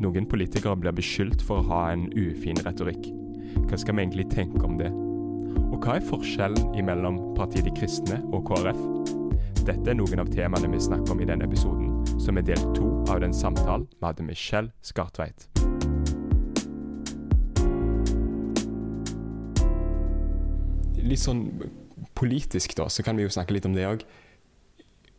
Noen politikere blir beskyldt for å ha en ufin retorikk. Hva skal vi egentlig tenke om det? Og hva er forskjellen mellom Partiet De Kristne og KrF? Dette er noen av temaene vi snakker om i denne episoden, som er del to av den samtalen vi hadde med Kjell Skartveit. Litt sånn politisk, da, så kan vi jo snakke litt om det òg.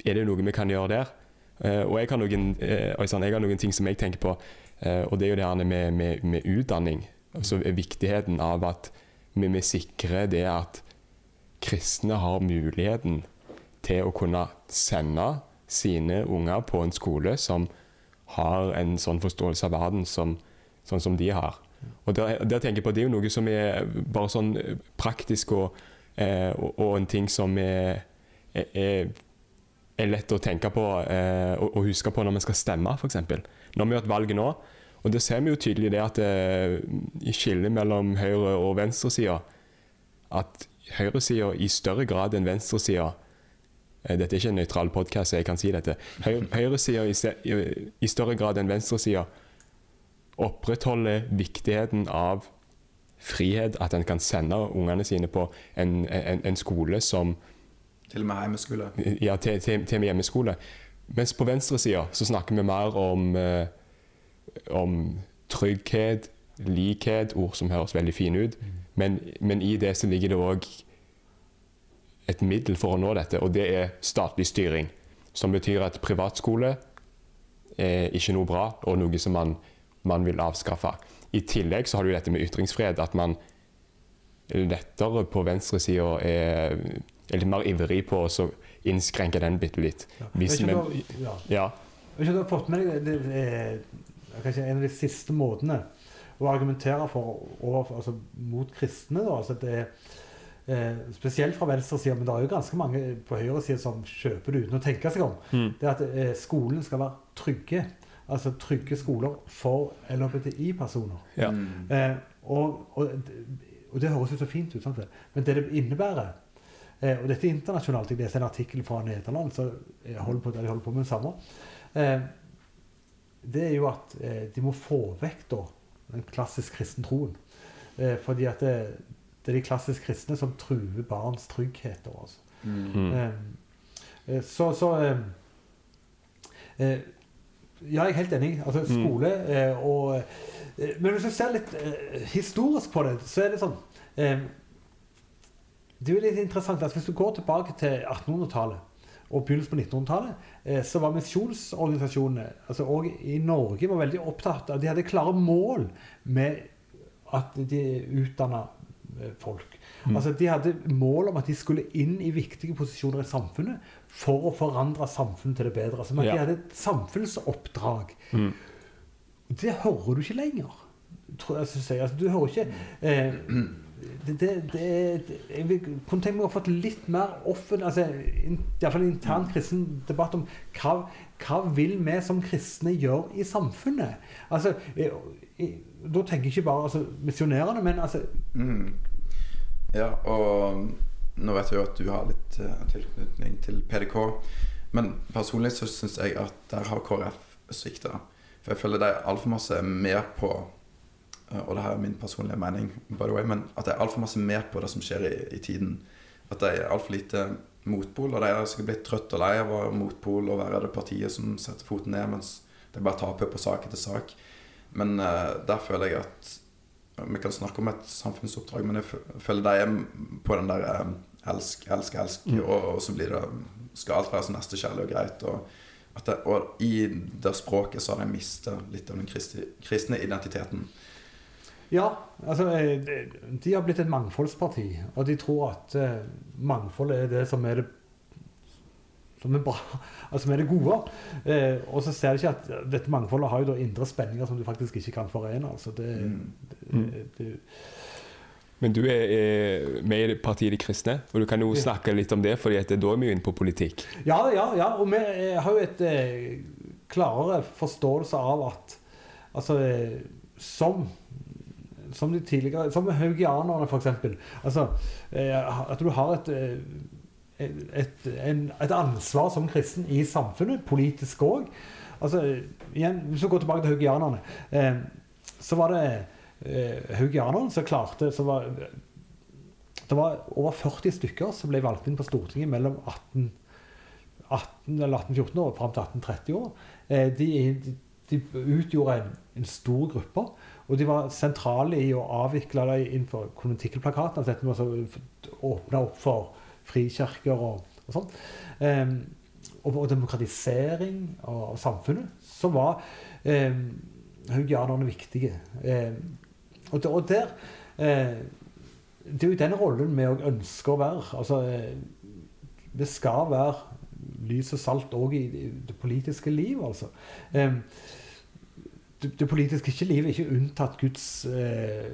Er det noe vi kan gjøre der? Uh, og jeg har, noen, uh, jeg har, noen, ting som jeg tenker på, og det er jo det her med, med, med utdanning. Altså viktigheten av at vi, vi sikrer det at kristne har muligheten til å kunne sende sine unger på en skole som har en sånn forståelse av verden som, sånn som de har. Og der, der, tenker jeg på Det er jo noe som er bare sånn praktisk og, og, og en ting som er, er, er lett å tenke på eh, og, og, huske på når vi skal stemme, f.eks. Når vi har gjort valget nå, og det ser vi jo tydelig det at det, i skillet mellom høyre- og venstresida At høyresida i større grad enn venstresida eh, Dette er ikke en nøytral podkast, jeg kan si dette. Høy, høyresida i, i, i, større grad enn venstresida opprettholder viktigheten av frihet, at en kan sende ungene sine på en, en, en skole som til og med hjemmeskole? Ja, til, til, til og med hjemmeskole. Mens på venstresida så snakker vi mer om, eh, om trygghet, likhet, ord som høres veldig fine ut. Mm. Men, men, i det så ligger det òg et middel for å nå dette, og det er statlig styring. Som betyr at privatskole er ikke noe bra, og noe som man, man vil avskaffe. I tillegg så har du dette med ytringsfrihet, at man lettere på venstresida er er litt mer ivrig på å innskrenke den bitte litt. Hvis vi, ja. ja. Du har fått med deg det, det, det, en av de siste måtene å argumentere for, over, altså, mot kristne? Da, altså det eh, Spesielt fra venstresida, men det er jo ganske mange på høyresida som kjøper det uten å tenke seg om. Mm. Det er at eh, skolen skal være trygge. Altså trygge skoler for LHBTI-personer. Ja. Mm. Eh, og, og, og, det høres jo så fint ut, sant? men det det innebærer Eh, og dette er internasjonalt. Jeg leste en artikkel fra Nederland så jeg holder på, de holder på med det samme. Eh, det er jo at eh, de må få vekk da, den klassisk kristne troen. Eh, fordi at det, det, er de klassisk kristne som truer barns trygghet. Altså. Mm. Eh, eh, så, så Ja, jeg er helt enig. Altså, skole skole og Men hvis du ser litt historisk på det, så er det sånn det er jo litt interessant at Hvis du går tilbake til 1800-tallet og begynnelsen på 1900-tallet, eh, så var misjonsorganisasjonene altså og i Norge var veldig opptatt av De hadde klare mål med at de utdanna eh, folk. Mm. Altså De hadde mål om at de skulle inn i viktige posisjoner i samfunnet for å forandre samfunnet til det bedre. Altså, ja. De hadde et samfunnsoppdrag. Mm. Det hører du ikke lenger. Tror jeg, jeg. Altså, du hører ikke eh, det, det, det, Jeg vil kunne tenke meg å få litt mer offentlig altså, in, Iallfall intern kristen debatt om hva, hva vil vi som kristne gjøre i samfunnet? Altså, jeg, jeg, Da tenker jeg ikke bare altså, misjonærene, men altså mm. Ja, og nå vet jeg jo at du har litt uh, tilknytning til PDK, men personlig så syns jeg at der har KrF svikta. For jeg føler de er altfor masse med på Eh, og det her er min personlige mening, by the way, men at det er altfor masse med på det som skjer i, i tiden. At det er altfor lite motpol, og de er sikkert blitt trøtt og lei av å være motpol og være det partiet som setter foten ned, mens de bare taper på sak etter sak. Men uh, der føler jeg at Vi kan snakke om et samfunnsoppdrag, men jeg føler de er på den der um, elsk, elsk, elsk, mm. og, og, så blir det skal alt være så nestekjærlig og greit. Og, det, og i det språket så har de mista litt av den kristne identiteten. Ja, altså eh, de har blitt et mangfoldsparti. Og de tror at uh, mangfold er det som er det som er bra, altså som er det gode. Eh, og så ser de ikke at dette mangfoldet har jo da indre spenninger som du faktisk ikke kan forene. altså det, mm. det, mm. det men du er, er med i partiet De kristne, og du kan jo snakke litt om det, for da er vi jo inne på politikk. Ja, ja, ja, og vi har jo et eh, klarere forståelse av at altså, som som de tidligere Som haugianerne, f.eks. Altså, eh, at du har et, eh, et, en, et, ansvar som kristen i samfunnet, politisk òg. altså, igjen, Hvis vi går tilbake til haugianerne, eh, så var det eh, haugianerne som klarte så var, Det var over 40 stykker som ble valgt inn på Stortinget mellom 18, 18 eller 1814 og fram til 1830 år. Eh, de, de, de, utgjorde en, en, stor gruppe, og de var sentrale i å avvikle det innenfor konventikkelplakaten. Altså dette med å åpne opp for frikirker og, og sånn. Um, og, og, demokratisering av, av, samfunnet. Så var eh, haugianerne viktige. Um, og, og, der uh, Det er jo den rollen vi òg ønsker å være. Altså, uh, det skal være lys og salt òg i det politiske liv, altså. Eh, det, politiske livet er ikke unntatt Guds, eh,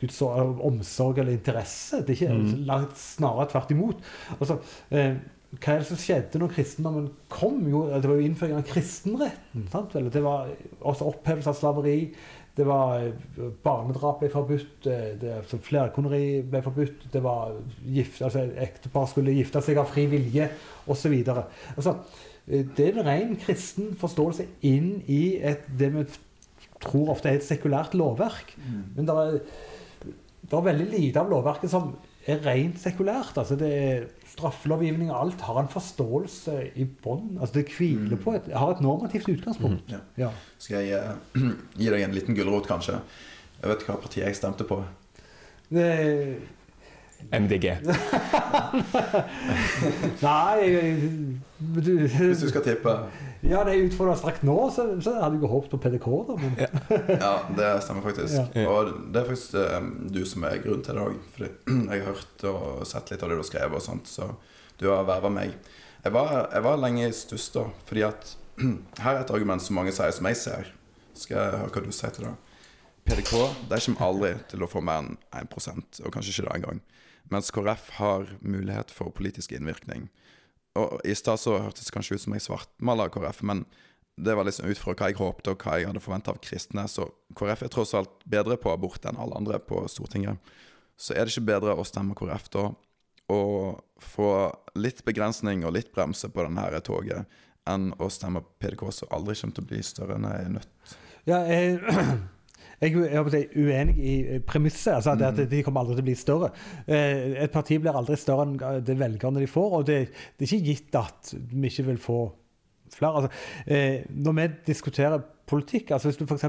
Guds omsorg eller interesse. Det er ikke mm. langt snarere tvert imot. Altså, eh, hva er det som skjedde når kristendommen kom? Jo, det var jo innføring av kristenretten. Sant? Det var også opphevelse av slaveri. Det var eh, Barnedrap ble forbudt. Eh, det, altså, flerkoneri ble forbudt. Det var gift, altså Ektepar skulle gifte seg av fri vilje, osv. Altså, eh, det er en ren kristen forståelse inn i et, det vi tror ofte er et sekulært lovverk. Mm. Men det er, det er veldig lite av lovverket som er rent sekulært. altså det er straffelovgivning og alt har en forståelse i bånn. Altså det hviler på et, har et normativt utgangspunkt. Mm. Ja. Ja. Skal jeg uh, gi deg en liten gulrot, kanskje? Jeg vet hva partiet jeg stemte på. Det... MDG. Nei du, Hvis du skal tippe? Ja, det er utfordra strakt nå, så, så, hadde jeg håpet på PDK. da men... ja, det stemmer faktisk. Ja. Og det er faktisk um, du som er grunnen til det òg. Fordi jeg har hørt og sett litt av det du har skrevet, og sånt, så du har verva meg. Jeg var, jeg var, lenge i stuss da, fordi at her er et argument som mange sier, som jeg ser. Skal jeg høre hva du sier til det? PDK de kommer aldri til å få mer enn 1% og kanskje ikke det engang. Mens KrF har mulighet for politisk innvirkning. Og I stad så hørtes det kanskje ut som jeg svartmaler KrF, men det var liksom ut fra hva jeg håpte og hva jeg hadde forventa av kristne. Så KrF er tross alt bedre på abort enn alle andre på Stortinget. Så er det ikke bedre å stemme KrF da, og få litt begrensning og litt bremse på denne toget, enn å stemme PDK, som aldri kommer til å bli større enn jeg er nødt. Ja, jeg jeg er uenig i eh, premisset. altså at mm. De kommer aldri til å bli større. Eh, et parti blir aldri større enn det velgerne de får. Og det, det er ikke gitt at vi ikke vil få flere. Altså, eh, når vi diskuterer politikk altså Hvis du f.eks.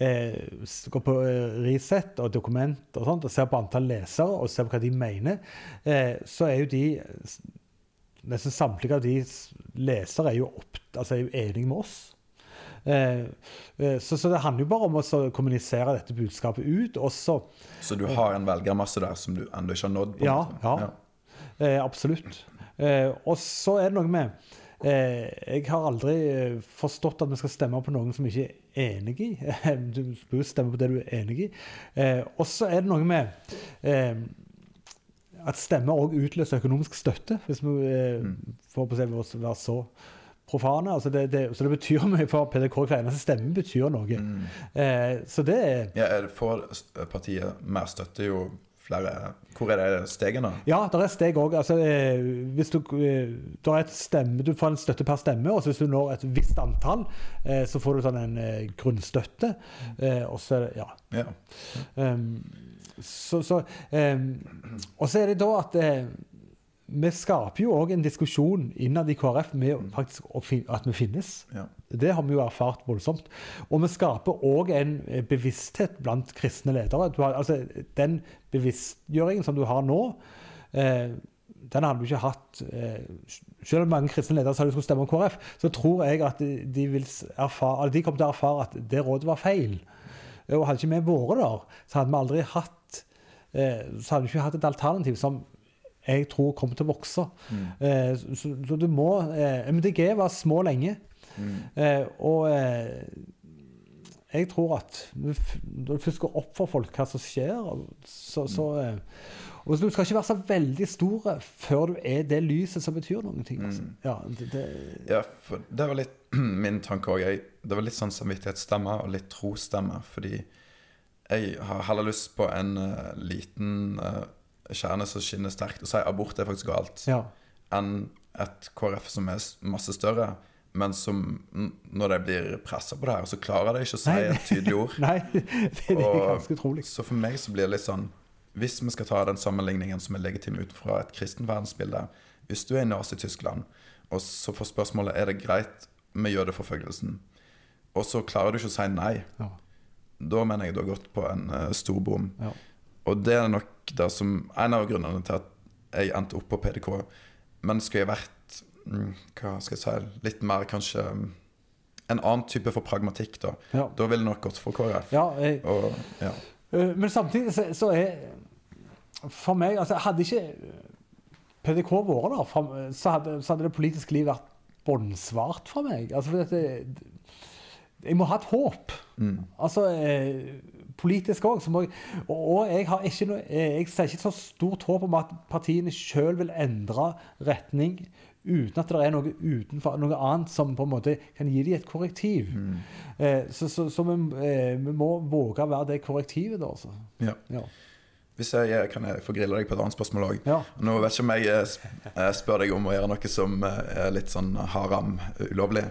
Eh, går på Resett og dokument og sånt, og ser på antall lesere og ser på hva de mener, eh, så er jo de Nesten samtlige av de lesere er jo, opp, altså er jo enige med oss. Eh, eh, så, så, det handler jo bare om å kommunisere dette budskapet ut. Også. Så du har en velgermasse der som du ennå ikke har nådd? Ja, ja. ja. Eh, absolutt. og så er det noe med jeg har aldri forstått at vi skal stemme på noen som ikke er enig i. Du bør jo stemme på det du er enig i. og så er det noe med at stemmer òg utløser økonomisk støtte, hvis vi mm. får på å være så profane. Altså det, det, så det betyr mye for PDK. Hver eneste stemme betyr noe. Mm. Eh, så det er ja, Får partiet mer støtte jo flere Hvor er det stegene? Ja, det er steg òg. Altså, eh, hvis du, eh, du får en støtte per stemme, og hvis du når et visst antall, eh, så får du sånn en eh, grunnstøtte. Eh, og så ja. ja. Um, så, så um, og så er det da at eh, vi skaper jo òg en diskusjon innad i KrF med mm. faktisk at vi finnes. Ja. Det har vi jo erfart voldsomt. Og vi skaper òg en eh, bevissthet blant kristne ledere. Har, altså, den bevisstgjøringen som du har nå, eh, den hadde du ikke hatt eh, Selv om mange kristne ledere sa de skulle stemme om KrF, så tror jeg at de, vil erfare, de kommer til å erfare at det rådet var feil. Og hadde ikke vi vært der, så hadde vi aldri hatt eh, så hadde vi ikke hatt et alternativ som jeg tror kommer til å vokse. Mm. Eh, så, så, du må eh, MDG var små lenge. Mm. Eh, og eh, jeg tror at når du først går opp for folk hva som skjer så, så mm. Eh, og Du skal ikke være så veldig stor før du er det lyset som betyr noen ting. Altså. Mm. Ja, det, det, ja, for det var litt min tanke òg. Det var litt sånn samvittighetsstemme og litt trosstemme. Fordi jeg har heller lyst på en uh, liten uh, kjerne som skinner sterkt, og sier abort er faktisk galt, ja. enn et KrF som er masse større, men som når de blir pressa på det her, så klarer de ikke å si Nei. et tydelig ord. Nei, det er Og- ganske utrolig. Så for meg så blir det litt sånn Hvis vi skal ta den sammenligningen som er legitim ut fra et kristen verdensbilde Hvis du er i Nazi-Tyskland, og så får spørsmålet er det greit med jødeforfølgelsen, og så klarer du ikke å si nei, Ja. da mener jeg du har gått på en uh, stor bom. Ja. Og det er nok det som en av grunnene til at jeg endte opp på PDK. Men skulle jeg vært mm, hva skal jeg si, litt mer kanskje mm, en annen type for pragmatikk, da, Ja. da ville det nok gått for KrF. Ja, jeg, Og, ja. Øh, Men samtidig så, så er For meg altså Hadde ikke PDK vært der, så hadde, så hadde det politiske liv vært båndsvart for meg. Altså, for dette, jeg må ha et håp. Mm. Altså eh, politisk òg. Og, og jeg har ikke noe eh, Jeg ser ikke så stort håp om at partiene sjøl vil endre retning uten at det er noe utenfor, noe annet som på en måte kan gi dem et korrektiv. Mm. Eh, så så, så vi, eh, vi må våge å være det korrektivet, da. Altså. Ja. Ja. Hvis jeg, kan jeg få grille deg på et annet spørsmål òg. Ja. Nå vet ikke om jeg eh, eh, spør deg om å gjøre noe som eh, er litt sånn haram ulovlig,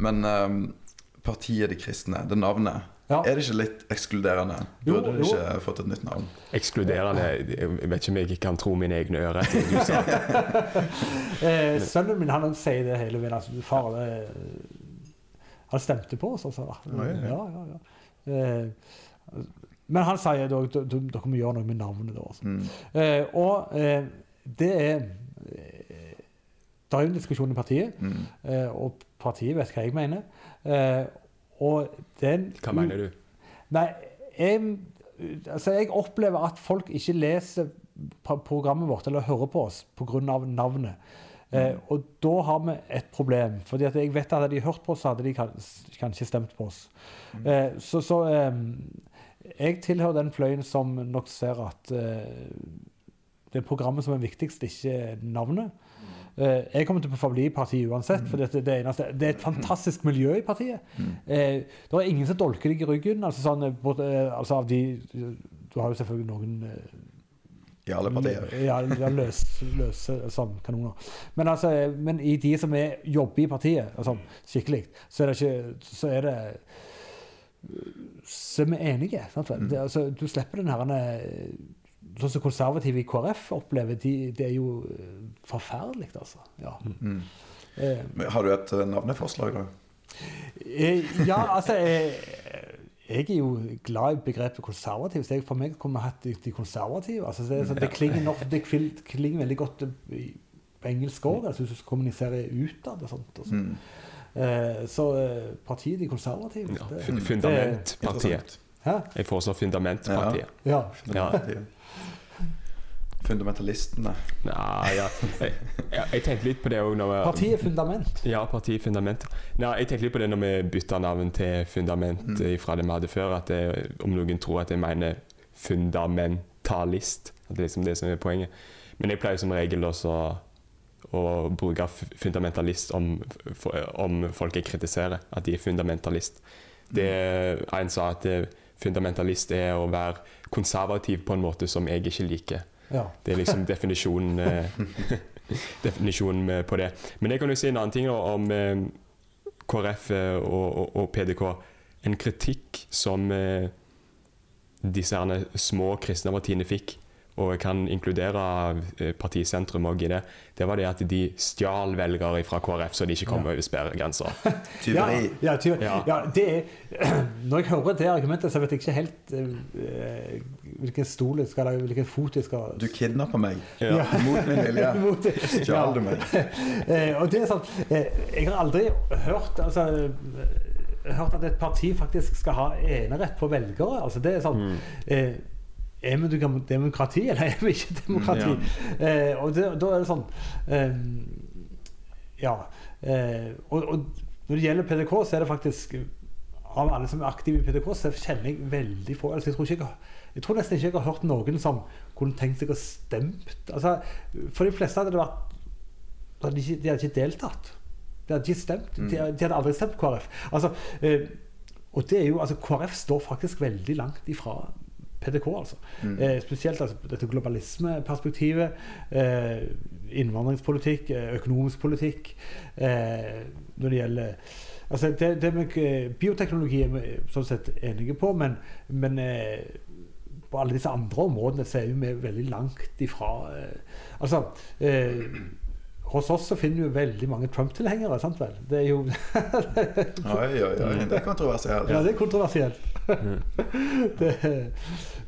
men eh, partiet De kristne, det navnet, Ja. er det ikke litt ekskluderende? Jo, Burde det jo. ikke fått et nytt navn? Ekskluderende Jeg vet ikke om jeg kan tro mine egne ører du sa. Eh, sønnen min han sier det hele veien. Altså, far det, Han stemte på oss, altså. ja, ja. Ja. Eh, men han sier da at dere må gjøre noe med navnet. da. Altså. Mm. Eh, og eh, det er Det er jo en diskusjon i partiet, Mm. eh, og partiet vet hva jeg mener. Og den Hva mener du? Nei, jeg, altså jeg opplever at folk ikke leser programmet vårt eller hører på oss pga. navnet. Eh, og da har vi et problem. fordi at jeg vet at Hadde de hørt på oss, hadde de kanskje stemt på oss. Eh, så så eh, jeg tilhører den fløyen som nok ser at eh, det er programmet som er viktigst, ikke navnet. Eh, jeg kommer til å forbli i partiet uansett. for det, det, eneste, det er et fantastisk miljø i partiet. Eh, det er ingen som dolker deg i ryggen. altså sånn, eh, altså av de, Du har jo selvfølgelig noen I alle partier. ja, ja, løs, løse sånn kanoner. Men, altså, men i de som er, jobber i partiet altså, skikkelig, så er det ikke Så er det Så er vi enige. Sant? Mm. Det, altså, du slipper den herrene Sånn som konservative i KrF opplever, de, det er jo eh, forferdelig, altså. Ja. Mm. Eh, Har du et eh, navneforslag, da? Eh, ja, altså jeg, jeg er jo glad i begrepet konservativ. Så jeg, for meg kunne vi hatt de, de konservative. Altså, det, så det, klinger nok, det klinger veldig godt på engelsk òg, altså, hvis du kommuniserer kommunisere utad og sånt. Og så. Mm. Eh, så eh, partiet De konservative Ja, Fundamentpartiet. Hæ? Jeg foreslår Fundamentpartiet. Ja. Fundamentpartiet. Fundamentalistene. Nei, ja. Jeg, jeg, jeg tenkte litt på det òg når vi Partiet Fundament. Ja, partiet Fundament. Nei, jeg tenkte litt på det når vi bytta navn til Fundament Mm. eh, fra det vi hadde før. At det, om noen tror at jeg mener fundamentalist. At det er liksom det som er poenget. Men jeg pleier som regel også å bruke fundamentalist om, om folk jeg kritiserer. At de er fundamentalist. Det, en sa at eh, fundamentalist er å være konservativ på en måte som jeg ikke liker. Ja. Det er liksom definisjonen, eh, definisjonen på det. Men jeg kan jo si en annen ting om eh, KrF eh, og, og, og PDK. En kritikk som eh, disse små kristne partiene fikk, og jeg kan inkludere eh, partisentrum òg i det, det var det at de stjal velgere fra KrF så de ikke kom Ja. over sperregrensa. Ja, Tyveri. ja, Ja. ja, det er Når jeg hører det argumentet, så vet jeg ikke helt eh, hvilken stol jeg skal lage, hvilken fot jeg skal Du kidnapper meg. Ja. Mot min vilje. Mot- Stjal du meg. Eh, og det er sånn eh, Jeg har aldri hørt altså, hørt at et parti faktisk skal ha enerett på velgere. Altså, det er sånn Mm. eh, Er vi demokrati, eller er vi ikke demokrati? Eh, og det, da er det sånn eh, Ja. Eh, og, og når det gjelder PDK, så er det faktisk Av alle som er aktive i PDK, så kjenner jeg veldig få. Altså, jeg, tror ikke jeg, tror nesten ikke jeg har hørt noen som kunne tenkt seg å stemt. Altså, for de fleste hadde det vært de hadde ikke, de hadde ikke deltatt. De hadde ikke stemt. De, de hadde aldri stemt KrF. Altså, eh, og det er jo, altså KrF står faktisk veldig langt ifra PDK, altså. Mm. Eh, spesielt altså, dette globalismeperspektivet. Eh, innvandringspolitikk, eh, økonomisk politikk. Eh, når det gjelder altså det, det med eh, Bioteknologi er vi sånn sett enige på, men, men eh, på alle disse andre områdene så er vi veldig langt ifra Altså hos oss så finner du veldig mange Trump-tilhengere, sant vel? Det er jo Oi, oi, oi. Det er kontroversielt. Ja, det er kontroversielt. det,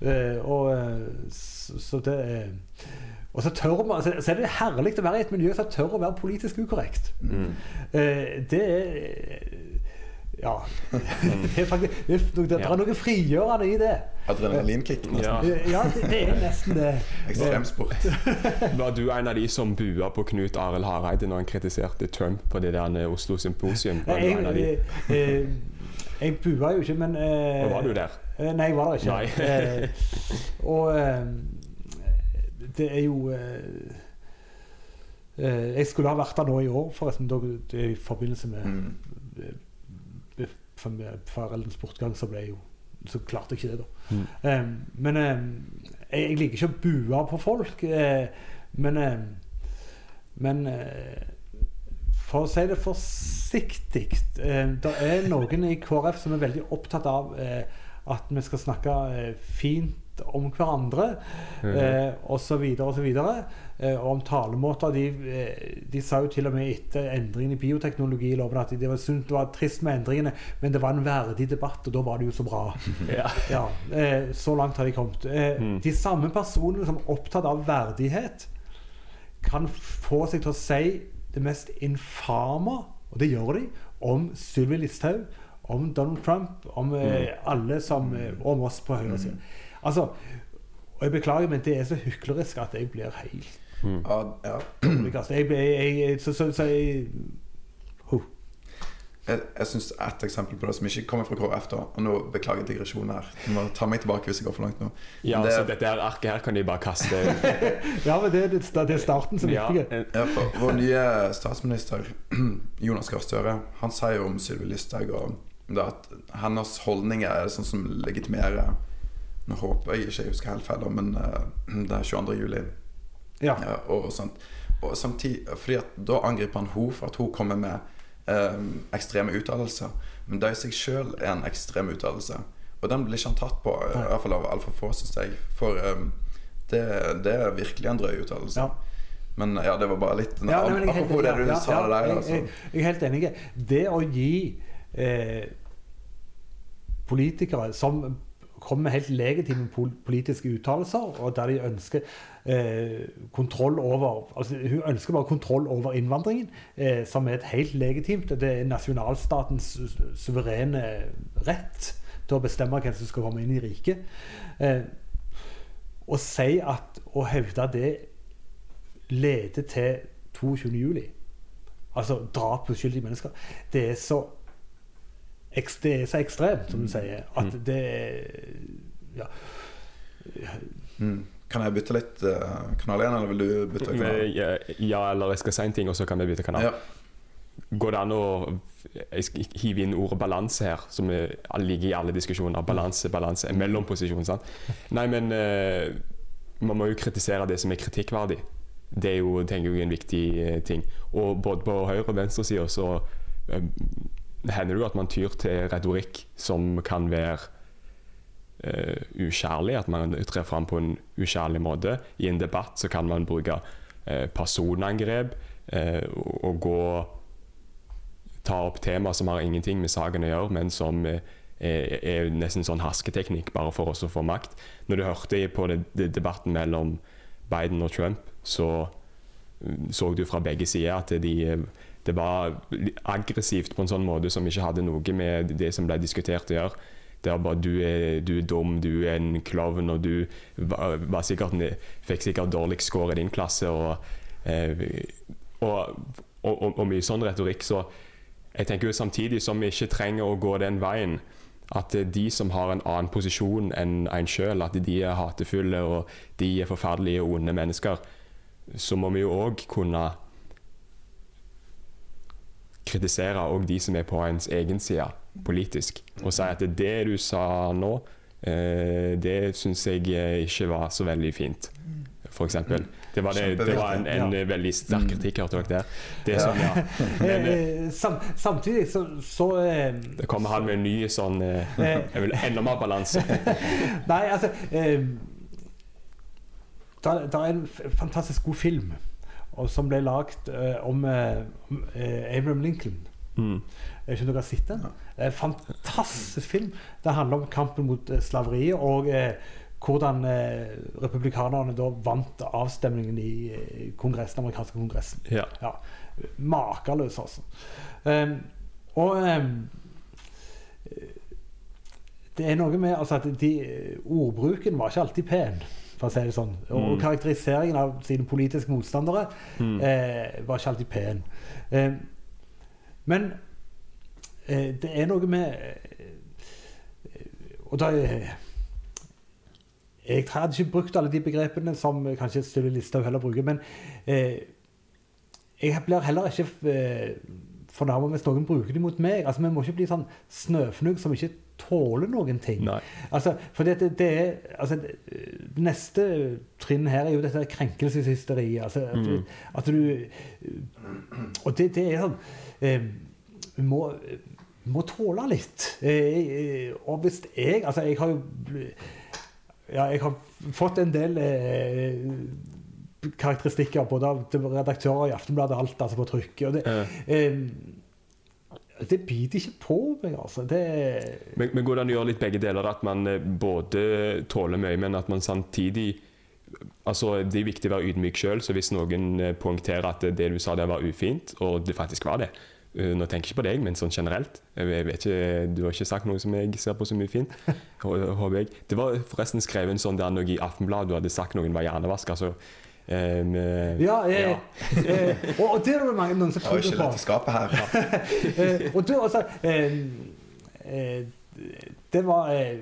eh, og så, det og så, tør man, så er det herlig å være i et miljø som tør å være politisk ukorrekt. Mm. Eh, det er ja. Det er, faktisk, det, er, det er noe frigjørende i det. Adrenalinkick, nesten. Ja, ja det, det, er nesten det. Ekstremsport. Var du en av de som bua på Knut Arild Hareide når han kritiserte Trump på det der Oslo Symposium? Var du en av jeg, jeg bua jo ikke, men eh, Var du der? Eh, nei, jeg var der ikke. eh, og eh, det er jo eh, eh, Jeg skulle ha vært der nå i år, forresten, i forbindelse med mm foreldrenes bortgang, så ble jeg jo så klarte jeg ikke det, da. Mm. Men jeg, liker ikke å bue på folk. Men men for å si det forsiktig Det er noen i KrF som er veldig opptatt av at vi skal snakke fint om hverandre mm. eh, osv. osv. Eh, og om talemåter. De, eh, de, sa jo til og med etter endringen i bioteknologiloven at det var, synd, det var trist med endringene, men det var en verdig debatt, og da var det jo så bra. ja. Ja, eh, så langt har de kommet. Eh, mm. De samme personene som er opptatt av verdighet, kan få seg til å si det mest infame, og det gjør de, om Sylvi Listhaug, om Donald Trump, om eh, mm. alle som, om oss på høyresiden. Mm. Altså, og jeg beklager, men det er så hyklerisk at jeg blir helt mm. ja, ja. Jeg, jeg, jeg, så, så, så jeg. Jeg, jeg syns ett eksempel på det som ikke kommer fra KrF da Og nå beklager digresjonen her. Du må ta meg tilbake hvis jeg går for langt nå. Ja, det, så dette her arket her kan de bare kaste Ja, men det, det, det, er starten som er ja. viktig. Ja, for vår nye statsminister, Jonas Gahr Støre, han sier jo om Sylvi Listhaug at hennes holdninger er sånn som legitimerer nå håper jeg ikke jeg husker helt feil, men uh, det er 22. juli. Ja. ja og, sånt. og samtidig, fordi at Da angriper han henne for at hun kommer med ekstreme uttalelser. Men det i seg sjøl er en ekstrem uttalelse. Og den blir ikke han tatt på, i hvert fall av altfor få, syns jeg. For um, det, det, er virkelig en drøy uttalelse. Ja. Men ja, det var bare litt ja, Apropos det du ja, sa der. Altså. Jeg, jeg, er helt enig. Det å gi eh, politikere som kommer med helt legitime politiske uttalelser, og der de ønsker eh, kontroll over altså Hun ønsker bare kontroll over innvandringen, eh, som er et helt legitimt Det er nasjonalstatens suverene rett til å bestemme hvem som skal komme inn i riket. Eh, å si at å hevde det leder til 22. juli, altså drap på uskyldige mennesker, det er så det er så ekstremt, som du mm. sier, at det det Ja. Mm. Kan jeg bytte litt uh, kanal igjen, eller vil du bytte kanal? Ja, eller jeg skal si en ting, og så kan vi bytte kanal. Ja. Går det an å hive inn ordet balanse her, som ligger i alle diskusjoner? Balanse, balanse, mellomposisjon. sant? Nei, men uh, man må jo kritisere det som er kritikkverdig. Det er jo, tenker jeg, en viktig uh, ting. Og både på høyre- og venstresida så hender det jo at man tyr til retorikk som kan være uh, ukjærlig. At man trer fram på en ukjærlig måte. I en debatt så kan man bruke uh, personangrep uh, og gå Ta opp tema som har ingenting med saken å gjøre, men som er, er nesten sånn hasketeknikk bare for oss å få makt. Når du hørte på det, det debatten mellom Biden og Trump, så så du fra begge sider at de det var aggressivt på en sånn måte som ikke hadde noe med det som ble diskutert å gjøre. Det er bare du er, du er dum, du er en klovn, og du sikkert, fikk sikkert dårligst score i din klasse. Og, eh, og, og, og, mye sånn retorikk. Så jeg tenker jo samtidig som vi ikke trenger å gå den veien, at de som har en annen posisjon enn en sjøl, at de er hatefulle og de er forferdelige og onde mennesker, så må vi jo òg kunne kritisere òg de som er på ens egen side politisk, og si at det du sa nå, Eh, det syns jeg ikke var så veldig fint, f.eks. Det var, det, det var en, en Ja. veldig sterk kritikk, hørte dere det? Ja. sånn, ja. Men eh, Eh, sam, samtidig så, så eh, det kommer han med en ny sånn eh, Jeg vil enda mer balanse. Nei, altså eh, Det er en fantastisk god film som ble lagd om, om Abraham Lincoln. Mm. Jeg vet ikke om dere har sett den? En fantastisk film. Det handler om kampen mot eh, slaveriet og eh, hvordan eh, republikanerne da vant avstemningen i eh, kongressen, den amerikanske kongressen. Ja. Ja, Makeløs, altså. Um, og um, det er noe med altså, at de, ordbruken var ikke alltid pen, for å si det sånn. Og, og Mm. karakteriseringen av sine politiske motstandere Mm. eh, var ikke alltid pen. Eh, men eh, det er noe med eh, Og da eh, Jeg hadde ikke brukt alle de begrepene som kanskje Sylvi Listhaug heller bruker, men eh, jeg blir heller ikke eh, fornærma hvis noen bruker dem mot meg. Altså, Vi må ikke bli sånn snøfnugg som ikke tåler noen ting. Altså, for det, det er altså, Neste trinn her er jo dette krenkelseshysteriet. Altså, at, Mm. at du Og det, det er sånn eh, må, må tåle litt. Eh, eh, og hvis jeg Altså, jeg har jo ja, jeg har fått en del eh, karakteristikker både av redaktører i Aftenbladet og alt altså på trykket. Og det, Eh, eh, det biter ikke på meg, altså. Det, Men, men går det an å gjøre litt begge deler? At man eh, både tåler mye, men at man samtidig Altså, Det er viktig å være ydmyk sjøl, så hvis noen eh, poengterer at det du sa der var ufint, og det faktisk var det eh, Nå tenker jeg ikke på deg, men sånn generelt. Jeg vet- ikke, Du har ikke sagt noe som jeg ser på som ufint, håper jeg. Det var forresten skrevet en sånn der noe i Aftenbladet du hadde sagt noen var hjernevaska. Så ja, jeg, ja, eh, eh, og, og det er det mange noen som Det var tror ikke på. lett å skape her. Eh, og du, altså eh, eh, Det var eh,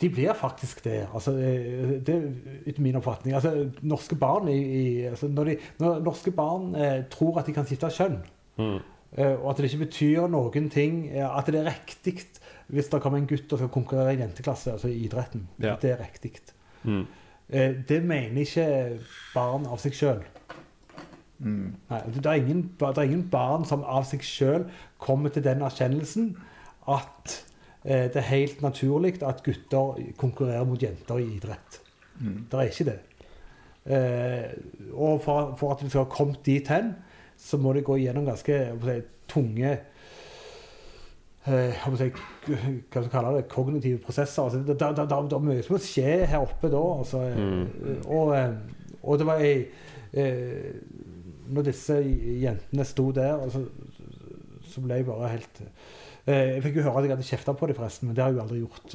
De blir faktisk det. Altså, eh, det er etter min oppfatning. Altså, norske barn i, i, altså, når, de, når norske barn eh, tror at de kan skifte kjønn, Mm. eh, og at det ikke betyr noen ting eh, At det er riktig hvis det kommer en gutt og skal konkurrere i jenteklasse, altså i idretten. Ja. Det er riktig. Mm. Eh, det mener ikke barn av seg sjøl. Mm. Nei, det er, ingen, det er ingen barn som av seg sjøl kommer til den erkjennelsen at eh, det er helt naturlig at gutter konkurrerer mot jenter i idrett. Mm. Det er ikke det. Eh, og for, for at vi skal ha kommet dit hen, så må det gå gjennom ganske si, tunge eh, jeg må si, hva skal du kalle det, kognitive prosesser. Altså, det, det, det, er mye som må skje her oppe da. Altså, eh, Mm. og, eh, og det var ei eh, Når disse jentene sto der, altså, så ble jeg bare helt eh, Jeg fikk jo høre at jeg hadde kjefta på dem, forresten, men det har jeg jo aldri gjort.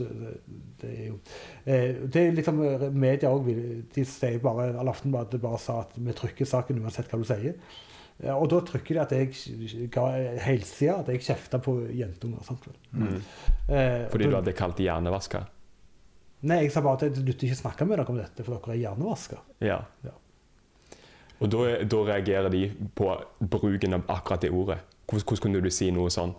Det, er jo eh, det er liksom eh, Media òg De sier bare eller Aftenbladet bare sa at vi trykker saken uansett hva du sier. Ja, og da trykker de at jeg ga helsida at jeg kjefta på jentunger. Mm. Eh, Fordi du hadde kalt det hjernevaska? Nei, jeg sa bare at jeg nytter ikke snakke med dere om dette, for dere er hjernevaska. Ja. Ja. Og da, da reagerer de på bruken av akkurat det ordet. Hvordan, hvordan kunne du si noe sånn?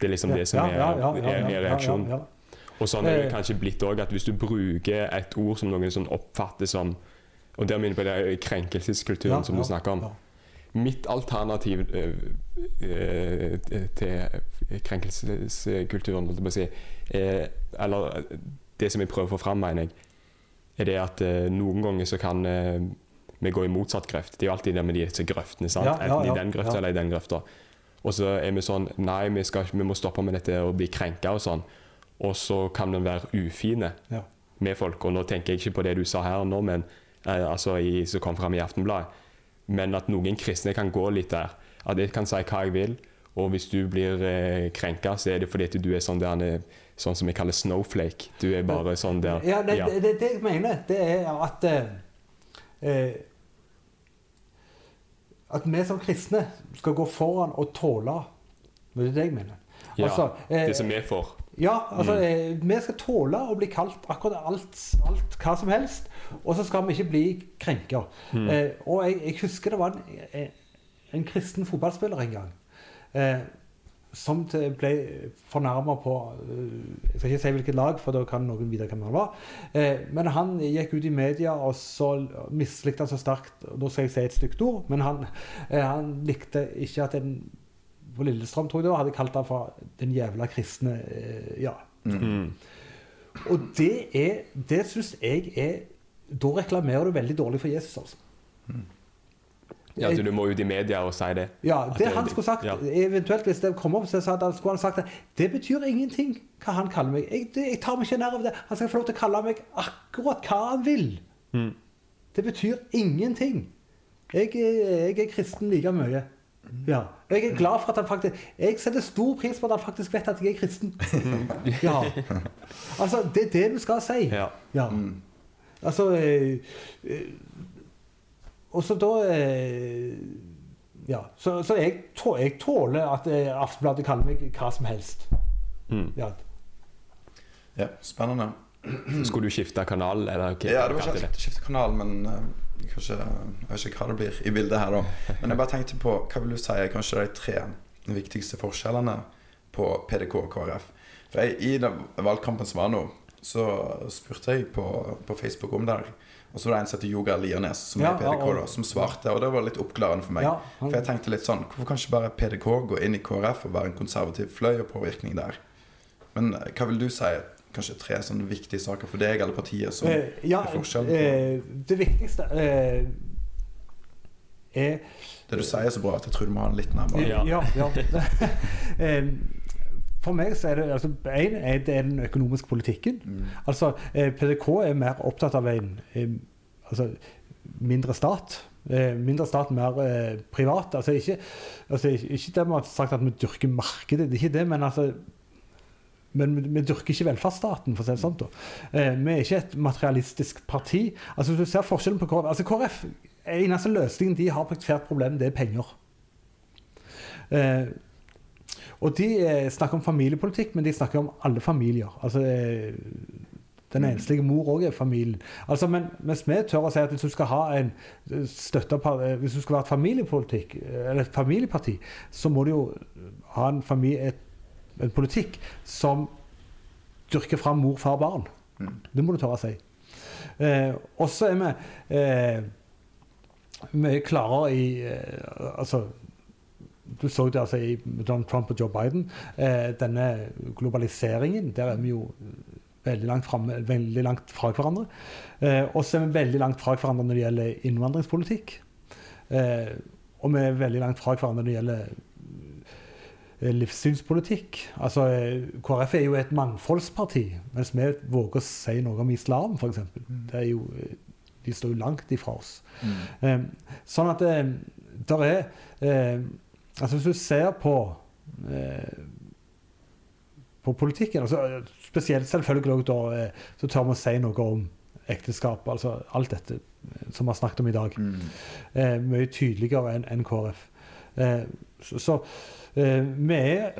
Det er liksom det som er, er, er reaksjonen. ja, ja. Og sånn er det Eh. kanskje blitt òg, at hvis du bruker et ord som noen sånn oppfatter som Og der minner på det krenkelseskulturen Ja, som du snakker om. Mitt alternativ øh, øh, til krenkelseskulturen, si, eh, eller det som jeg prøver å få fram, mener jeg, er det at eh, noen ganger så kan øh, vi gå i motsatt grøft. Det er jo alltid det med disse grøftene. sant? Ja, ja, Enten i den grøfta eller i den grøfta. Og så er vi sånn Nei, vi, skal, vi må stoppe med dette og bli krenka og sånn. Og så kan vi være ufine Ja. med folk. Og nå tenker jeg ikke på det du sa her nå, men eh, altså i, som kom fram i Aftenbladet. Men at noen kristne kan gå litt der. At jeg kan si hva jeg vil. Og hvis du blir eh, krenka, så er det fordi at du er sånn der eh, Sånn som jeg kaller snowflake. Du er bare sånn der Ja, det, ja. Det, det, det jeg mener, det er at eh, eh, At vi som kristne skal gå foran og tåle Det er det jeg mener. Ja, Altså, eh, Det som vi får. ja, altså, Mm. vi skal tåle å bli kalt akkurat alt, alt hva som helst, og så skal vi ikke bli krenka. Mm. Eh, og jeg, jeg husker det var en, en, en kristen fotballspiller en gang. Eh, som ble fornærma på eh, Jeg skal ikke si hvilket lag, for da kan noen vite hvem han var. Eh, men han gikk ut i media, og så mislikte han så sterkt Nå skal jeg si et stygt ord, men han, eh, han likte ikke at en på Lillestrøm tror jeg det var, hadde kalt han for 'den jævla kristne'. eh, ja. Mm. Og det er Det syns jeg er Da reklamerer du veldig dårlig for Jesus, altså. Ja, at du må ut i media og si det. Ja, det det- han skulle sagt, ja. eventuelt hvis det kom opp, så sa han- skulle han sagt det. Det betyr ingenting hva han kaller meg. Jeg, det, jeg tar meg ikke nær av det. Han skal få lov til å kalle meg akkurat hva han vil. Mm. Det betyr ingenting. Jeg, er- jeg er kristen like mye. Ja. Jeg er glad for at han faktisk Jeg setter stor pris på at han faktisk vet at jeg er kristen. Ja. Altså, det er det vi skal si. Ja. Ja. Altså eh, eh, Og så da eh, Ja. Så, så jeg, tå, jeg tåler at Aftenbladet kaller meg hva som helst. Mm. Ja. Ja, spennende. Skulle du skifte kanal, eller hva Ja, det var ikke skifte kanal, men eh, kanskje, jeg vet ikke hva det blir i bildet her, da. Men jeg bare tenkte på, hva vil du si er kanskje de tre viktigste forskjellene på PDK og KrF? For jeg, I den valgkampen som var nå, så spurte jeg på, på Facebook om det. her. Og så var det en som heter Yoga Liernes, som Ja, er PDK, da, som svarte. Og det var litt oppklarende for meg. Ja, han- For jeg tenkte litt sånn, hvorfor kan ikke bare PDK gå inn i KrF og være en konservativ fløy og påvirkning der? Men eh, hva vil du si kanskje tre sånne viktige saker for deg eller partiet som Eh, ja, er forskjellen eh, det viktigste eh, er Det du sier er så bra at jeg tror du må ha den litt nærmere. Ja. Ja. ja. For meg så er det altså, en, er det den økonomiske politikken. Mm. Altså, eh, PDK er mer opptatt av en altså, mindre stat. Eh, mindre stat, mer eh, privat. Altså, ikke, altså, ikke det med har sagt at vi dyrker markedet, det er ikke det, men altså men vi, vi dyrker ikke velferdsstaten, for å si det sånn. Eh, vi er ikke et materialistisk parti. Altså, hvis du ser forskjellen på KrF altså KrF, Eneste løsningen de har på ethvert problem, det er penger. Eh, og de eh, snakker om familiepolitikk, men de snakker om alle familier. Altså, eh, den enslige mor òg er familien. Altså, men mens vi tør å si at hvis du skal ha en eh, støtta Hvis du skal være et familiepolitikk, eller et familieparti, så må du jo ha en, familie, et, en politikk som dyrker fram mor, far, barn. Mm. Det må du tørre å si. Eh, og så er vi eh, mye klarere i eh, Altså Du så det altså i Donald Trump og Joe Biden. Eh, denne globaliseringen, der er vi jo veldig langt, frem, veldig langt fra hverandre. Eh, og så er vi veldig langt fra hverandre når det gjelder innvandringspolitikk. Eh, og vi er veldig langt fra hverandre når det gjelder eh, livssynspolitikk. Altså, eh, KrF er jo et mangfoldsparti, mens vi våger å si noe om islam, f.eks. Det er jo, eh, de står jo langt ifra oss. Mm. Eh, sånn at det er eh, Altså hvis du ser på eh, på politikken, altså, spesielt selvfølgelig da, eh, så tør vi å si noe om ekteskap. altså Alt dette eh, som vi har snakket om i dag. Mm. Eh, mye tydeligere enn en KrF. Eh, så så eh, vi er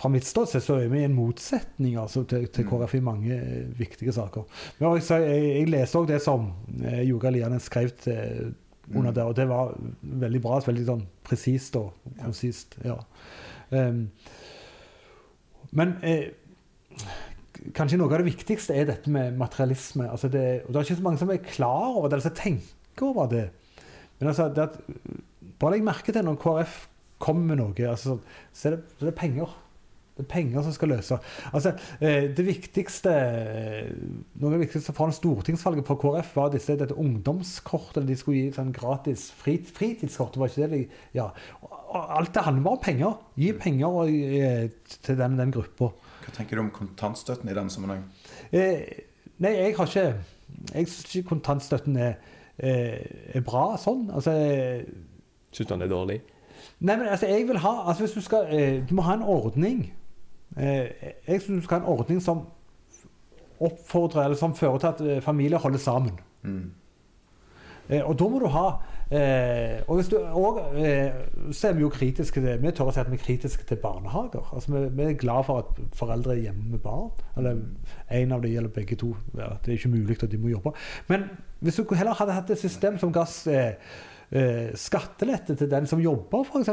Fra mitt ståsted så er vi i en motsetning altså, til, til KrF i mange viktige saker. Men jeg, jeg, jeg leser òg det som eh, Joga Lianen skrev til, under der, og det var veldig bra. Veldig sånn presist og konsist. Ja. Um, men eh, kanskje noe av det viktigste er dette med materialisme. Altså det, og det er ikke så mange som er klar over det, eller som tenker over det. Men altså, det at, bare legg merke til når KrF kommer med noe, altså, så, er det, så er det penger. Det er penger som skal løse. Altså, eh, det viktigste eh, Noe av det viktigste foran stortingsvalget for KrF var disse, dette ungdomskortet. De skulle gi sånn gratis frit, fritidskort. Var ikke det de, ja. Alt det handler om penger. Gi penger og, eh, til den, den gruppa. Hva tenker du om kontantstøtten i den sammenheng? Eh, nei, jeg har ikke Jeg syns ikke kontantstøtten er, eh, er bra sånn. Altså Syns du den er dårlig? Nei, men altså, jeg vil ha altså, hvis Du skal eh, Du må ha en ordning. Eh, jeg syns du skal ha en ordning som oppfordrer, eller som fører til at eh, familier holder sammen. Mm. Eh, og da må du ha eh, Og hvis du og, eh, så er vi jo kritiske til Vi tør å si at vi er kritiske til barnehager. Altså, vi, vi er glad for at foreldre er hjemme med barn. Eller en av dem eller begge to. Ja, det er ikke mulig at de må jobbe. Men hvis du heller hadde hatt et system som ga eh, eh, skattelette til den som jobber, f.eks.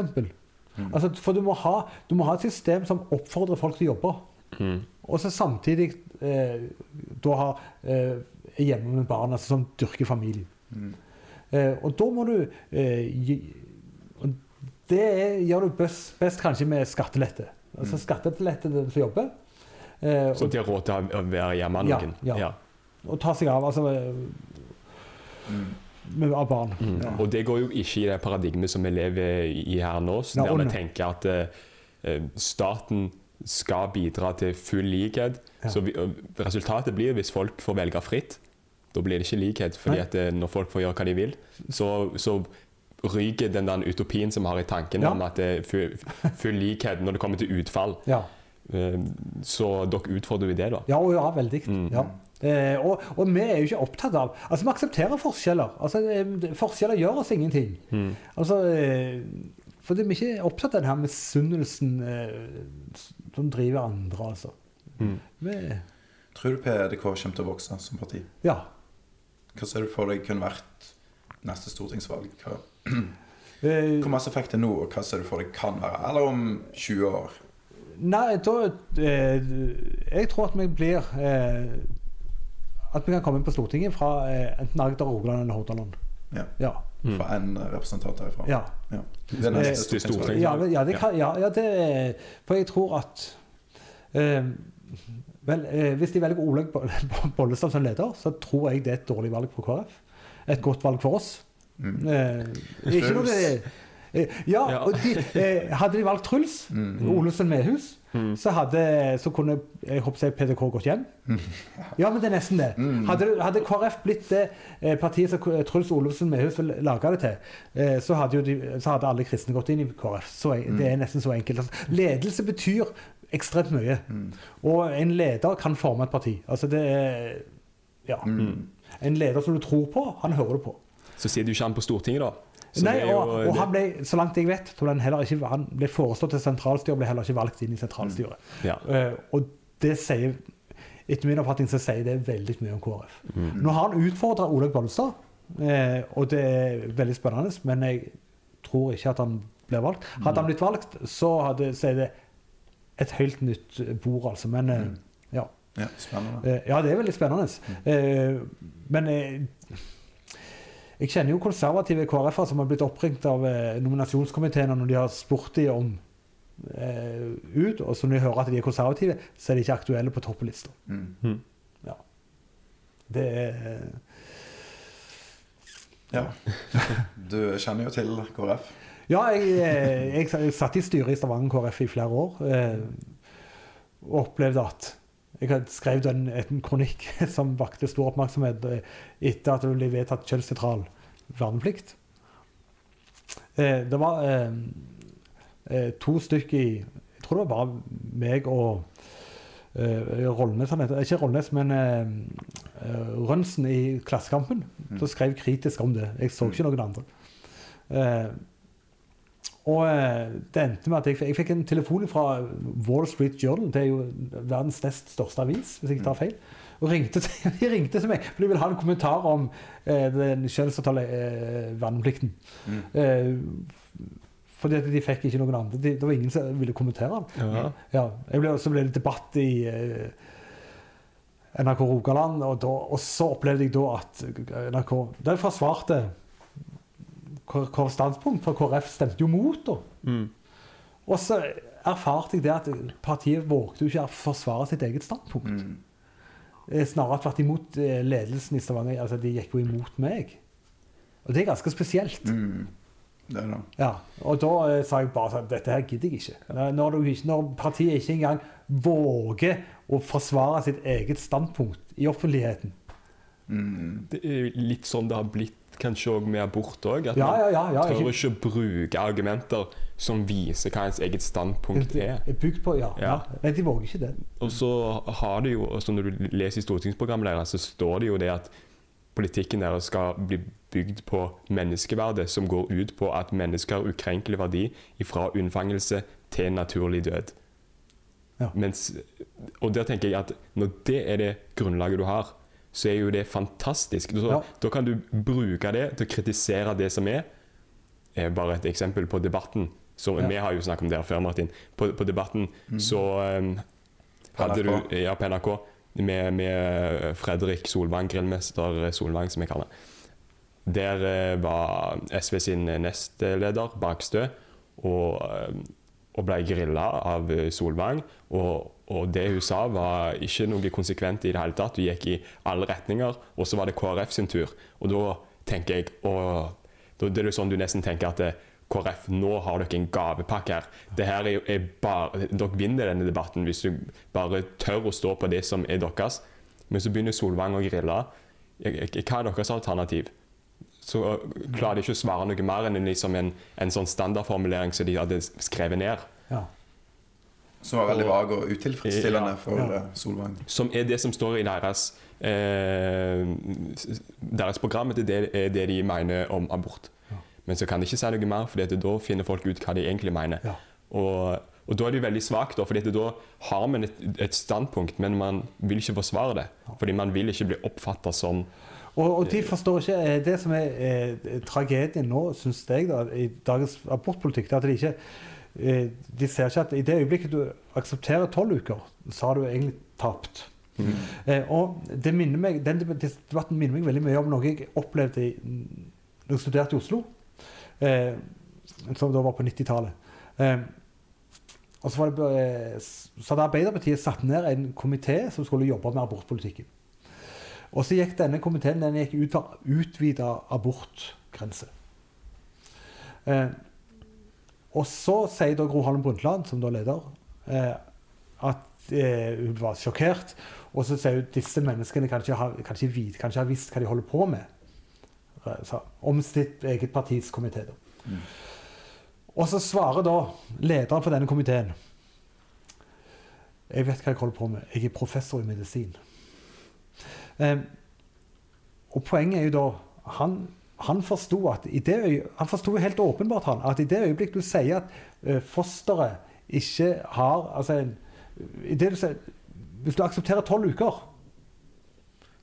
Mm. Altså, for du må, ha, du må ha et system som oppfordrer folk til å jobbe. Mm. Og så samtidig eh, da ha eh, hjemme med barn, altså som dyrker familien. Mm. Eh, og da må du eh, gi, Det er, gjør du best, best kanskje med skattelette. Altså Mm. skattelette til den som jobber. Eh, Så de har råd til å være hjemme med Ja, noen. ja. og ta seg av altså, Mm. Av barn. Mm. Ja. Og det går jo ikke i det paradigmet som vi lever i her nå, så der vi tenker at uh, staten skal bidra til full likhet. Ja. Så vi, resultatet blir hvis folk får velge fritt. Da blir det ikke likhet, fordi at eh, når folk får gjøre hva de vil, så, så ryker den der utopien som vi har i tanken Ja. om at det er full, full likhet når det kommer til utfall. Ja. Så dere utfordrer jo det, da. ja, og ja, veldig. Mm. Ja. Eh, og, og vi er jo ikke opptatt av Altså, vi aksepterer forskjeller. Altså, eh, forskjeller gjør oss ingenting. Mm. Altså, eh, fordi vi er ikke opptatt av den her misunnelsen eh, som driver andre, altså. Mm. Vi, Tror du PDK kommer til å vokse som parti? ja. Hva ser du for deg kunne vært neste stortingsvalg? Hva, Eh, hvor masse fikk det nå, og hva ser du for deg kan være? Eller om 20 år? Nei, da eh, Jeg tror at vi blir eh, At vi kan komme inn på Stortinget fra eh, enten Agder, Rogaland eller Hordaland. Ja. Ja. Mm. Fra en representant herfra. ja. Ja. Det er neste storting. Ja, ja, det kan, ja, ja det, for jeg tror at eh, vel, eh, Hvis de velger Olaug Bollestad som leder, så tror jeg det er et dårlig valg for KrF. Et godt valg for oss. Mm. Eh, ikke noe ja, Ja. og de, eh, hadde de valgt Truls, Mm. Olufsen Medhus, Mm. så, hadde, så kunne jeg håper jeg, PDK gått hjem. Ja, men det er nesten det. Mm. Hadde, hadde KrF blitt det eh, partiet som Truls Olufsen Medhus vil lage det til, eh, så hadde, jo de, så hadde alle kristne gått inn i KrF. Så, Det er nesten så enkelt. Altså, ledelse betyr ekstremt mye. Mm. Og en leder kan forme et parti. Altså det er Ja. Mm. En leder som du tror på, han hører du på. Så sitter jo ikke han på Stortinget, da. Så Nei, det og, og han ble, så langt jeg vet, tror han, heller ikke, han ble foreslått til sentralstyret og ble heller ikke valgt inn i sentralstyret. ja. Uh, og det sier etter min oppfatning så sier det veldig mye om KrF. Mm. Nå har han utfordra Olaug Bollestad, eh, og det er veldig spennende, men jeg tror ikke at han blir valgt. Hadde han blitt valgt, så, hadde, så er det et helt nytt bord, altså. Men eh, Mm. ja. Ja, spennende. Eh, ja, det er veldig spennende. Eh, men eh, jeg kjenner jo konservative KrF-er som har blitt oppringt av eh, nominasjonskomiteene når de har spurt dem om eh, ut, og så når de hører at de er konservative, så er de ikke aktuelle på topplista. Mm. Ja. Det er Ja. Du kjenner jo til KrF. Ja, jeg, eh, jeg, jeg satt i styret i Stavanger KrF i flere år. Eh, og opplevde at jeg skrevet en, en kronikk som vakte stor oppmerksomhet eh, etter at det ble vedtatt kjønnsnøytral verneplikt. Eh, det var eh, to stykker i Jeg tror det var bare meg og Rollnes, han heter, ikke Rollnes, men Rønsen i Klassekampen, Mm. som skrev kritisk om det. Jeg så ikke noen andre. Eh, og eh, det endte med at jeg, jeg fikk en telefon fra Wall Street Journal. Det er jo verdens nest største avis, hvis jeg ikke tar feil. Og ringte til, de ringte til meg, for de ville ha en kommentar om eh, den kjønnsavtale eh, verneplikten. Mm. Eh, fordi de fikk ikke noen andre. De, det var ingen som ville kommentere den. Ja. Ja, ble, så ble det debatt i eh, NRK Rogaland, og, da, og så opplevde jeg da at NRK Der forsvarte KrFs standpunkt, for KrF stemte jo mot, da. Mm. Og så erfarte jeg det at partiet vågte jo ikke å forsvare sitt eget standpunkt. Mm. Eh, Snarere tvert imot eh, ledelsen i Stavanger. altså De gikk jo imot meg. Og det er ganske spesielt. Mm. Det er det. Ja, og da eh, sa jeg bare sånn Dette her gidder jeg ikke. Når, når, du ikke. når partiet ikke engang våger å forsvare sitt eget standpunkt i offentligheten. Mm. Det er litt sånn det har blitt kanskje òg med abort òg. At Ja, man ja, ja. tør ikke, å bruke argumenter som viser hva ens eget standpunkt er. bygd på, ja. Nei, de våger ikke det. Og så har det jo, som når du leser i stortingsprogrammet deres, så står det jo det at politikken deres skal bli bygd på menneskeverdet, som går ut på at mennesker har ukrenkelig verdi fra unnfangelse til naturlig død. Ja. Mens, og der tenker jeg at når det er det grunnlaget du har, så er jo det fantastisk. Så, Ja. Da kan du bruke det til å kritisere det som er. er Bare et eksempel på debatten. Så Ja. Vi har jo snakket om det her før, Martin. På, på Debatten Mm. så um, hadde du Ja, på NRK. Med, med Fredrik Solvang, grillmester Solvang, som jeg kaller han. Der uh, var SV sin nestleder Bakstø og, eh, og ble grilla av eh, Solvang. Og, og det hun sa, var ikke noe konsekvent i det hele tatt. Hun gikk i alle retninger. Og så var det KrF sin tur. Og da tenker jeg og, da, Det er jo sånn du nesten tenker at det, KrF, nå har dere en gavepakke her. Er, er bare, Dere vinner denne debatten hvis du bare tør å stå på det som er deres. Men så begynner Solvang å grille. Hva er deres alternativ? Så klarer de ikke å svare noe mer enn liksom en, en sånn standardformulering som de hadde skrevet ned. Ja. Som var veldig vag og utilfredsstillende Ja. for Ja. eh, Solvang. Som er det som står i deres eh, Deres program. Det er det, er det de mener om abort. Ja. Men så kan de ikke si noe mer, for da finner folk ut hva de egentlig mener. Ja. Og, og da er det jo veldig svakt, for da har man et, et standpunkt, men man vil ikke forsvare det. Fordi man vil ikke bli oppfatta som Og, og de forstår ikke eh, Det som er eh, tragedien nå, syns jeg, da, i dagens abortpolitikk, det er at de ikke De ser ikke at i det øyeblikket du aksepterer tolv uker, så har du egentlig tapt. Mm. Eh, og det minner meg, Den debatten minner meg veldig mye om noe jeg opplevde i, da jeg studerte i Oslo. Eh, som da var på 90-tallet. Eh, og så, var det, eh, så hadde Arbeiderpartiet satt ned en komité som skulle jobbe med abortpolitikken. Og så gikk denne komiteen den gikk ut for utvida abortgrense. Eh, og så sier da Gro Harlem Brundtland, som da leder, eh, at eh, hun var sjokkert. Og så sier hun at disse menneskene kan ikke, ha, kan, ikke vite, kan ikke ha visst hva de holder på med. Så, Om sitt eget partis komité. Mm. Og så svarer da lederen for denne komiteen Jeg vet hva jeg holder på med. Jeg er professor i medisin. Eh, og poenget er jo da Han, han forsto at i det øye, Han forsto helt åpenbart han, at i det øyeblikk du sier at eh, fosteret ikke har altså en, i det du sier, Hvis du aksepterer tolv uker,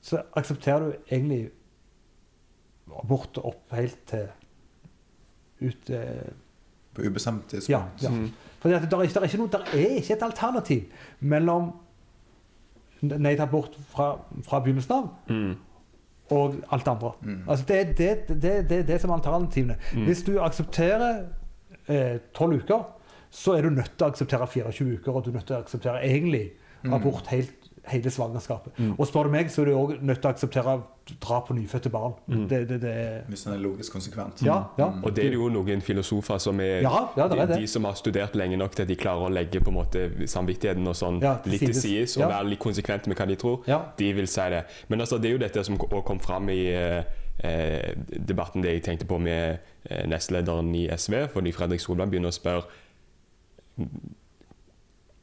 så aksepterer du egentlig abort opp helt til ut eh, På ubestemt Ja. tidspunkt. ja. ja. For det, der, er, der, er ikke noe, der er ikke et alternativ mellom nei til abort fra, fra begynnelsen av mm. Og alt andre. Mm. Altså det, er det, det, det, det som er alternativene. Mm. Hvis du aksepterer eh, tolv uker, så er du nødt til å akseptere 24 uker, og du er nødt til å akseptere egentlig Mm. abort helt, hele svangerskapet. Mm. Og spør du meg, så er du òg nødt til å akseptere drap på nyfødte barn. Mm. Det, det, det, Hvis den er logisk konsekvent. ja, ja. Mm. Og det er det jo noen filosofer som er Ja, ja, det er de, det. de som har studert lenge nok til at de klarer å legge på en måte samvittigheten og sånn Ja, litt til sides og Ja. være litt konsekvente med hva de tror. Ja. De vil si det. Men altså, det er jo dette som også kom fram i eh, eh, debatten det jeg tenkte på med eh, nestlederen i SV, fordi Fredrik Solberg begynner å spørre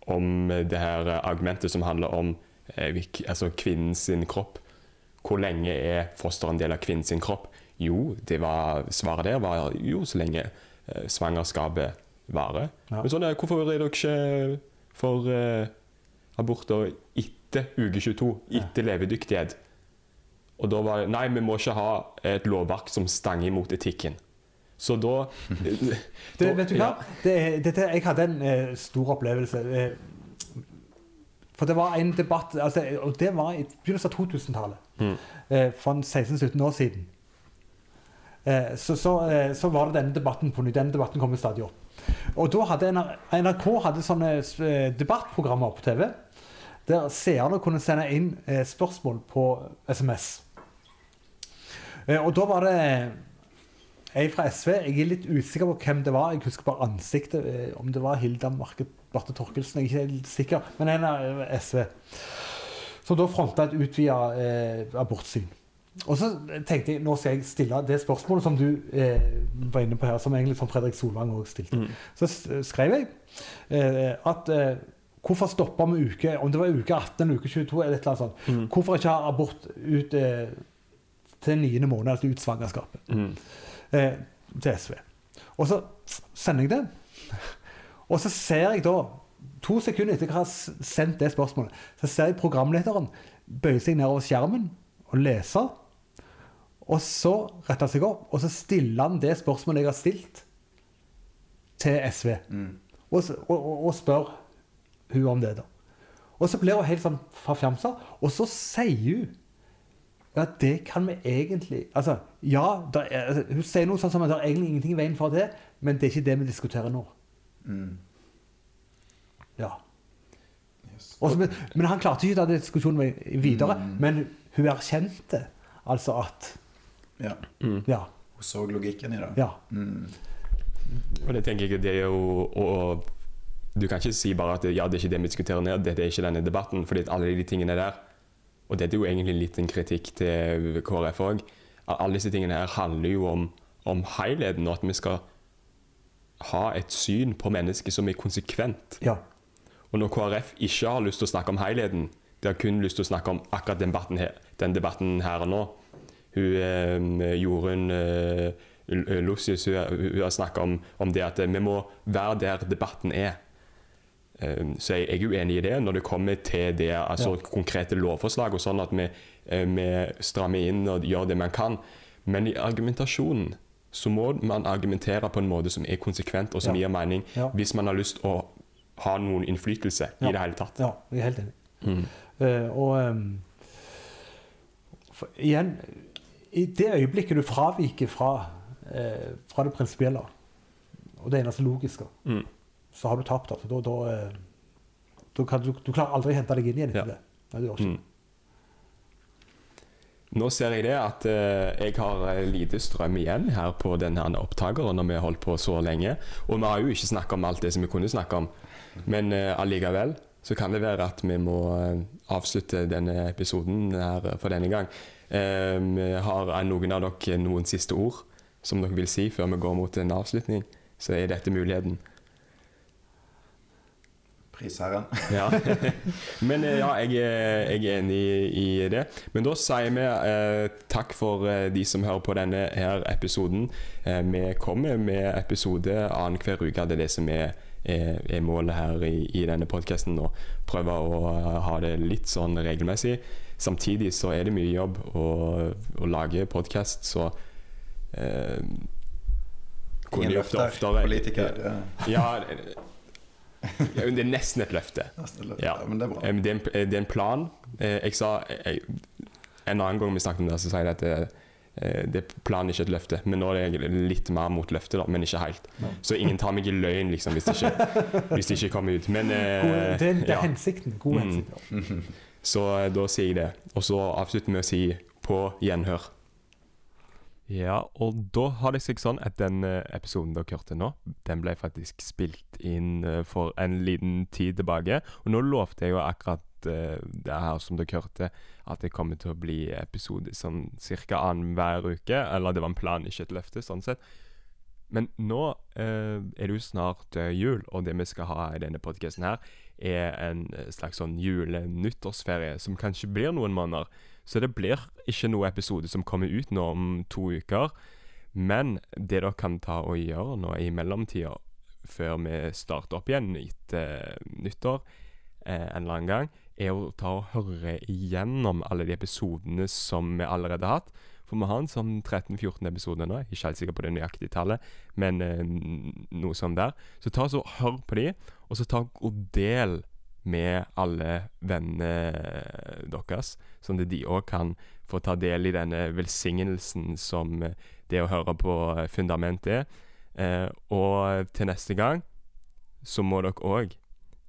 om det her argumentet som handler om altså kvinnens kropp. Hvor lenge er fosteret en del av kvinnens kropp? Jo, det var, svaret der var jo så lenge eh, svangerskapet varer. Ja. Men sånn hvorfor er dere ikke for eh, aborter etter uke 22, etter levedyktighet? Og da var det Nei, vi må ikke ha et lovverk som stanger imot etikken. Så da, Det, vet du hva? Ja. Det, dette, jeg hadde en eh, stor opplevelse. For det var en debatt altså, Og det var i begynnelsen av 2000-tallet. Mm. Eh, for 16-17 år siden. Eh, så, så, eh, så var det denne debatten på nytt. Denne debatten kommer stadig opp. Og da hadde NRK, hadde sånne eh, debattprogrammer på TV. Der seerne kunne sende inn eh, spørsmål på SMS. Eh, og da var det ei fra SV. Jeg er litt usikker på hvem det var. Jeg husker bare ansiktet. Om det var Hilda Marke Barthe Torkelsen. Jeg er ikke helt sikker. Men en av eh, SV. Som da fronta et utvida eh, abortsyn. Og så tenkte jeg nå skal jeg stille det spørsmålet som du eh, var inne på her, som egentlig som Fredrik Solvang også stilte. Mm. Så skrev jeg eh, at eh, hvorfor stopper vi uke Om det var uke 18 eller uke 22, eller et eller annet sånt. Mm. Hvorfor ikke ha abort ut eh, til niende måned, altså ut svangerskapet? Mm. eh, til SV. Og så sender jeg det. Og så ser jeg da, to sekunder etter at jeg har sendt det spørsmålet, så ser jeg programlederen bøye seg nedover skjermen og lese. Og så retter han seg opp, og så stiller han det spørsmålet jeg har stilt, til SV Mm. og, og, og, spør hun om det. da. Og så blir hun helt sånn forfjamsa, og så sier hun ja, det kan vi egentlig Altså, ja, er, altså, hun sier noe sånn som at det er egentlig ingenting i veien for det, men det er ikke det vi diskuterer nå. Mm. Ja. Yes. Og men, men han klarte ikke å ta diskusjonen videre, Mm. men hun erkjente altså at Ja. Mm. Ja. Hun så logikken i det. ja. Mm. Og det tenker jeg det er jo og, Du kan ikke si bare at ja, det er ikke det vi diskuterer ned, det er ikke denne debatten, fordi alle de tingene der Og dette er jo egentlig litt en kritikk til KrF òg. Alle disse tingene her handler jo om, om helheten, og at vi skal ha et syn på mennesket som er konsekvent. ja. Og når KrF ikke har lyst til å snakke om helheten, de har kun lyst til å snakke om akkurat den debatten her, den debatten her og nå Hun eh, Jorunn eh, Lucius hun, hun har snakka om, om det at vi må være der debatten er. Eh, Så jeg, jeg er uenig i det når det kommer til det altså Ja. konkrete lovforslag og sånn at vi, eh, vi strammer inn og gjør det man kan. Men i argumentasjonen så må man argumentere på en måte som er konsekvent og som gir mening, hvis man har lyst til å ha noen innflytelse i det hele tatt. ja jeg er helt enig. Mm. Uh, og um, for, igjen I det øyeblikket du fraviker fra, uh, fra det prinsipielle og det eneste logiske, Mm. så har du tapt. Altså. Da, da, eh, da kan du, du klarer aldri å hente deg inn igjen etter Ja. det. Nei, du gjør ikke. Mm. Nå ser jeg det at eh, jeg har eh, lite strøm igjen her på denne opptakeren når vi har holdt på så lenge. Og vi har jo ikke snakka om alt det som vi kunne snakke om. Men eh, allikevel så kan det være at vi må avslutte denne episoden her for denne gang. Eh, har noen av dere noen siste ord som dere vil si før vi går mot en avslutning? Så er dette muligheten. Prisherren. Ja. Men eh, ja, jeg, er- jeg er enig i det. Men da sier vi eh, takk for eh, de som hører på denne her episoden. Eh, vi kommer med episode annenhver uke. Det er det som er, er, er målet her i, i denne podkasten. Å prøve å eh, ha det litt sånn regelmessig. Samtidig så er det mye jobb å, å lage podkast, så eh, Ingen løfter. oftere. Politiker. Ja. Ja, ja, det er nesten et løfte. Ja. Men det er bra. Eh, Det er en, det er en plan. Eh, Jeg sa jeg, En annen gang vi snakket om det, så sa jeg at det, eh, det er planen ikke et løfte. Men nå er jeg litt mer mot løftet, da, men ikke helt. Så ingen tar meg i løgn liksom, hvis, det ikke, hvis det ikke kommer ut. Men eh, God, det, er, det er ja. hensikten. God Mm. hensikt. Mm. Så eh, da sier jeg det. Og så avslutter vi med å si på gjenhør. Ja, og da har det seg sånn at den eh, episoden dere hørte nå, den ble faktisk spilt inn eh, for en liten tid tilbake. Og nå lovte jeg jo akkurat eh, det her som dere hørte, at det kommer til å bli episode sånn ca. annenhver uke. Eller det var en plan, ikke et løfte, sånn sett. Men nå eh, er det jo snart jul, og det vi skal ha i denne podkasten her, er en slags sånn jule-nyttårsferie som kanskje blir noen måneder. Så det blir ikke noe episode som kommer ut nå om to uker. Men det dere kan ta og gjøre nå i mellomtida, før vi starter opp igjen etter nyttår eh, en eller annen gang, er å ta og høre igjennom alle de episodene som vi allerede har hatt. For vi har en sånn 13-14 episoder nå. Jeg er ikke helt sikker på det nøyaktige tallet, men eh, noe sånn der. Så ta så hør på de, og så ta og del med alle vennene deres, sånn at de òg kan få ta del i denne velsignelsen som eh, det å høre på Fundamentet Fundament er. Eh, og til neste gang så må dere òg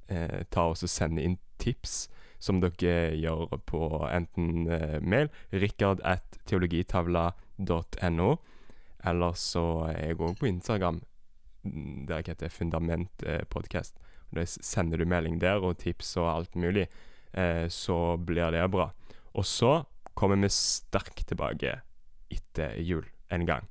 eh, ta og sende inn tips som dere gjør på enten eh, mail rikard.teologitavla.no, eller så er jeg òg på Instagram, der jeg heter Fundament eh, Sender du melding der, og tips og alt mulig, eh, så blir det bra. Og så kommer vi sterkt tilbake etter jul en gang.